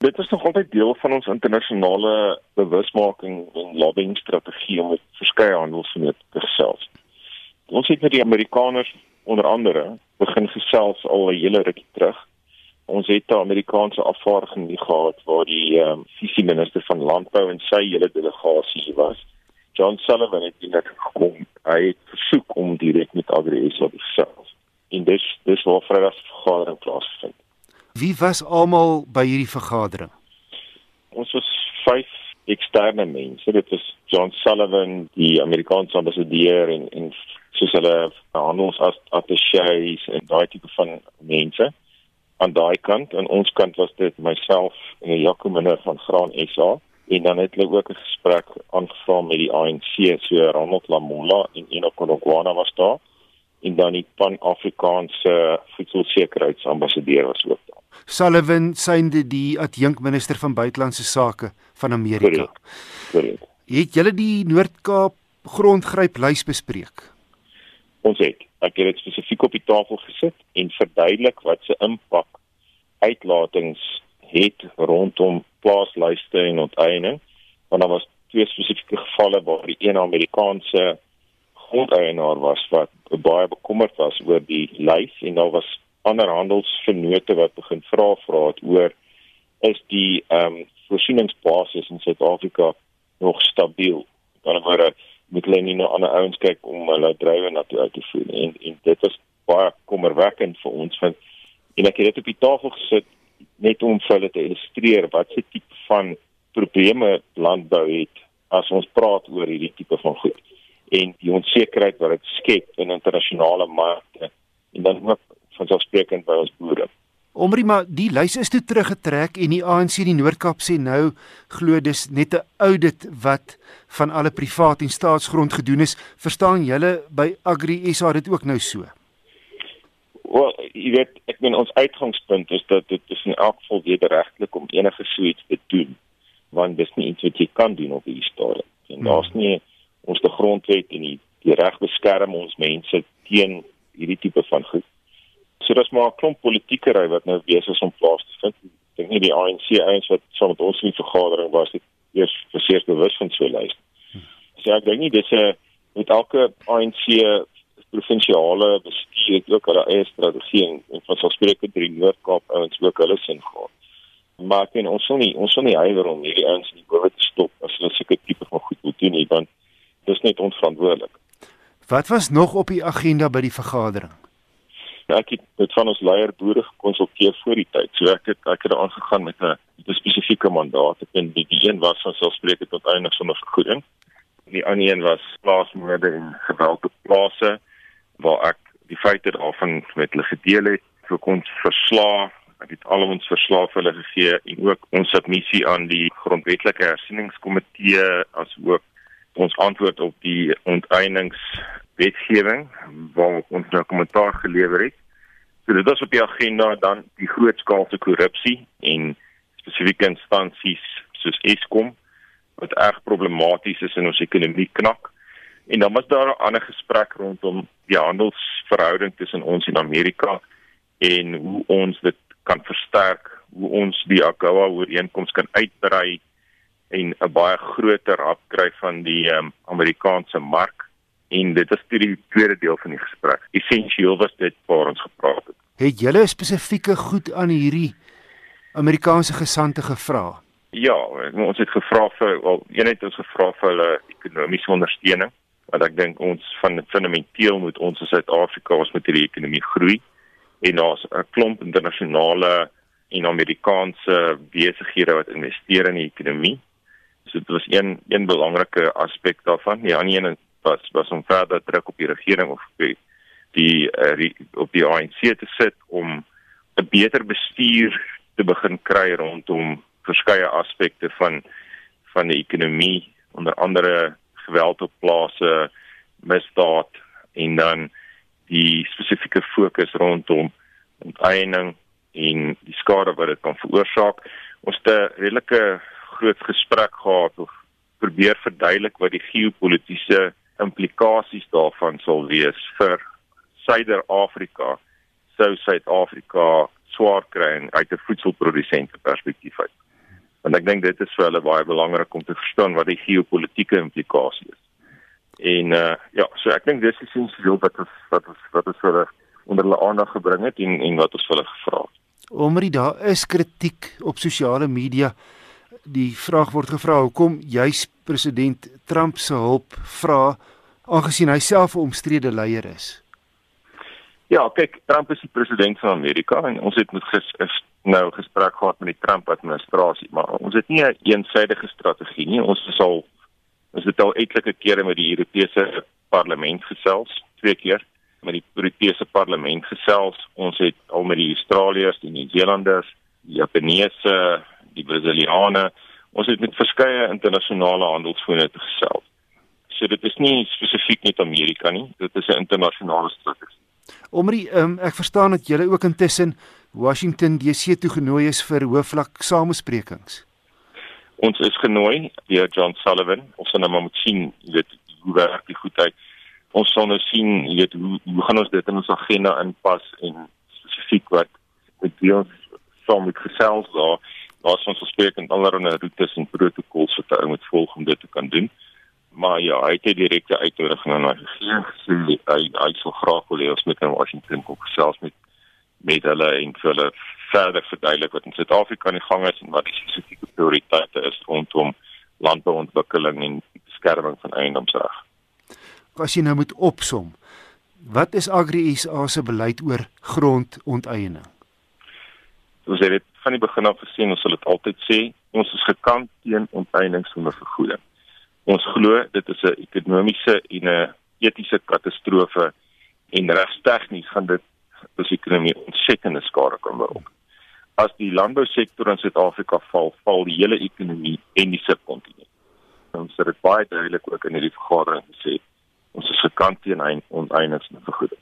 Dit is nog altyd deel van ons internasionale bewusmaking en lobbying strategie om met verskeie handelsvennote te gesels. Ons het met die Amerikaners onder andere begin gesels al 'n hele rukkie terug. Ons het 'n Amerikaanse afvaardiging gehad waar die um, visie minister van landbou en sy hele delegasie was. John Sullivan het net gekom. Hy het versoek om direk met AgriSA te gesels. En dis dis waar Vrydag se vergadering plaasvind. Wie was almal by hierdie vergadering? Ons was vyf eksterne mense. Dit is John Sullivan, die Amerikaanse ambassadeur en en soos hulle handels as attachés en daai tipe van mense aan daai kant en ons kant was dit myself en Jaco Minner van Graan SA en dan het hulle ook 'n gesprek aangevang met die ANC so Ronald Lamola en Enoch Konogwana was daar en dan die Pan-Afrikaanse voedselsekuriteitsambassadeur was ook. Sullivan synde die adjunkminister van buitelandse sake van Amerika. Korrek. Het julle die Noord-Kaap grondgryp lys bespreek? ons het ek het dit spesifiek op die tafel gesit en verduidelik wat se impak uitlatings het rondom plaaslyste en onteiening want daar was twee spesifieke gevalle waar die een Amerikaanse grondeienaar was wat baie bekommerd was oor die lys en daar was ander handelsvennote wat begin vra vra het oor is die ehm um, voorsieningsbasis in Suid-Afrika nog stabiel. Dan word moet hulle nie na ander ouens kyk om hulle drywe na toe uit te voer en en dit was baie kommerwekkend vir ons want en ek het dit op die tafel gesit net om vir hulle te illustreer wat se tipe van probleme landbou het as ons praat oor hierdie tipe van goed en die onsekerheid wat dit skep in internasionale markte en dan ook vanselfsprekend by ons boere Omrie maar die lys is toe teruggetrek en die ANC in die Noord-Kaap sê nou glo dis net 'n audit wat van alle privaat en staatsgrond gedoen is. Verstaan julle by Agri SA dit ook nou so? Wel, jy weet, ek meen ons uitgangspunt is dat dit is in elk geval wederregtelik om enige suits te doen want dis nie iets wat jy kan doen op hierdie stadium. En hmm. daar's nie ons te grondwet en die, die reg beskerm ons mense teen hierdie tipe van goed So dis maar 'n klomp politieke ry wat nou besig is om plaas te vind. Ek dink nie die ANC eens wat saam met ons in vergadering was dit eers verseker bewus van so lys. So ek dink nie dis 'n met elke ANC provinsiale bestuur het ook hulle eie strategie en, en van sal spreek met die Noord-Kaap ouens ook hulle sin gehad. Maar en ons sal nie ons sal nie huiwer om hierdie ouens in die bowe te stop as hulle seker tipe van goed wil doen nie want dis net onverantwoordelik. Wat was nog op die agenda by die vergadering? Ja, ek het met van ons leier boere gekonsulteer voor die tyd. So ek het ek het aangegaan met 'n spesifieke mandaat. Ek dink die, die een was van selfspreek tot eindig sonder vergoeding. Die ander een was plaasmoorde en geweld op plase waar ek die feite daarvan met hulle gedeel het vir ons verslae. Ek het al ons verslae vir hulle gegee en ook ons submissie aan die grondwetlike hersieningskomitee as ook ons antwoord op die onteieningswetgewing waar ons nou kommentaar gelewer het. So dit is op die agenda dan die grootskaalse korrupsie en spesifieke instansies soos Eskom wat erg problematies is in ons ekonomie knak. En dan was daar 'n ander gesprek rondom die handelsverhouding tussen ons en Amerika en hoe ons dit kan versterk, hoe ons die AGOA ooreenkoms kan uitbrei en 'n baie groter afkry van die um, Amerikaanse mark en dit is die tweede deel van die gesprek. Essensieel was dit waar ons gepraat het. Het julle spesifieke goed aan hierdie Amerikaanse gesante gevra? Ja, ons het gevra vir wel eenheid ons gevra vir hulle ekonomiese ondersteuning want ek dink ons van fundamenteel moet ons in Suid-Afrika ons met hierdie ekonomie groei en daar's 'n klomp internasionale en Amerikaanse besighede wat investeer in die ekonomie. So dit was een een belangrike aspek daarvan. Die ander een was was om verder druk op die regering of die die uh, op die ANC te sit om 'n beter bestuur te begin kry rondom verskeie aspekte van van die ekonomie onder andere geweld op plase misdaad en dan die spesifieke fokus rondom onteiening en die skade wat dit kan veroorsaak. Ons het 'n redelike groot gesprek gehad of probeer verduidelik wat die geopolitiese implikasies daarvan sal wees vir Suider-Afrika sou Suid-Afrika swaar kry uit 'n voedselprodusente perspektief uit. Want ek dink dit is vir hulle baie belangrik om te verstaan wat die geopolitiese implikasie is. En uh ja, so ek dink dis essensieel wat ons wat ons wat ons hulle onder hulle aandag gebring het en en wat ons hulle gevra het. Omdat daar is kritiek op sosiale media. Die vraag word gevra hoekom juis president Trump se hulp vra aangesien hy self 'n omstrede leier is. Ja, kyk, Trump is die president van Amerika en ons het met ges, nou gespreek gehad met die Trump administrasie, maar ons het nie 'n een eensidedige strategie nie. Ons is al ons het al etlike kere met die Europese parlement gesels, twee keer met die Europese parlement gesels. Ons het al met die Australiërs, die Nieu-Zeelanders, die Japaneese, die Brasiliane, ons het met verskeie internasionale handelsvoorne gesels. So dit is nie spesifiek net Amerika nie, dit is 'n internasionale strategie. Omri, um, ek verstaan dat julle ook intussen Washington DC toe genooi is vir hoofvlak samesprekings. Ons is genooi deur John Sullivan, ons gaan nou maar moet sien, jy weet, hoe werk die goedheid ons sal nou sien jy weet hoe hoe gaan ons dit in ons agenda inpas en spesifiek wat met ons saam met gesels daar daar's ons gespreek en allerlei roetes en protokolle wat ou moet volg om dit te kan doen maar ja hy het 'n direkte uitnodiging aan my gegee hy hy sou graag wil hê ons moet in Washington kom gesels met met hulle en vir hulle verder verduidelik wat in Suid-Afrika aan die gang is en wat die spesifieke prioriteite is rondom landbouontwikkeling en beskerming van eiendomsreg as jy nou moet opsom, wat is Agri SA se beleid oor grondonteiening? Ons het dit van die begin af gesien, ons sal dit altyd sê, ons is gekant teen onteiening sonder vergoeding. Ons glo dit is 'n ekonomiese en 'n etiese katastrofe en regstegnies gaan dit ons ekonomie ontsettende skade kan berokken. As die landbousektor in Suid-Afrika val, val die hele ekonomie en die subkontinent. Ons het dit baie duidelik ook in hierdie vergadering gesê ons is gekant teen oneindig vergoeding.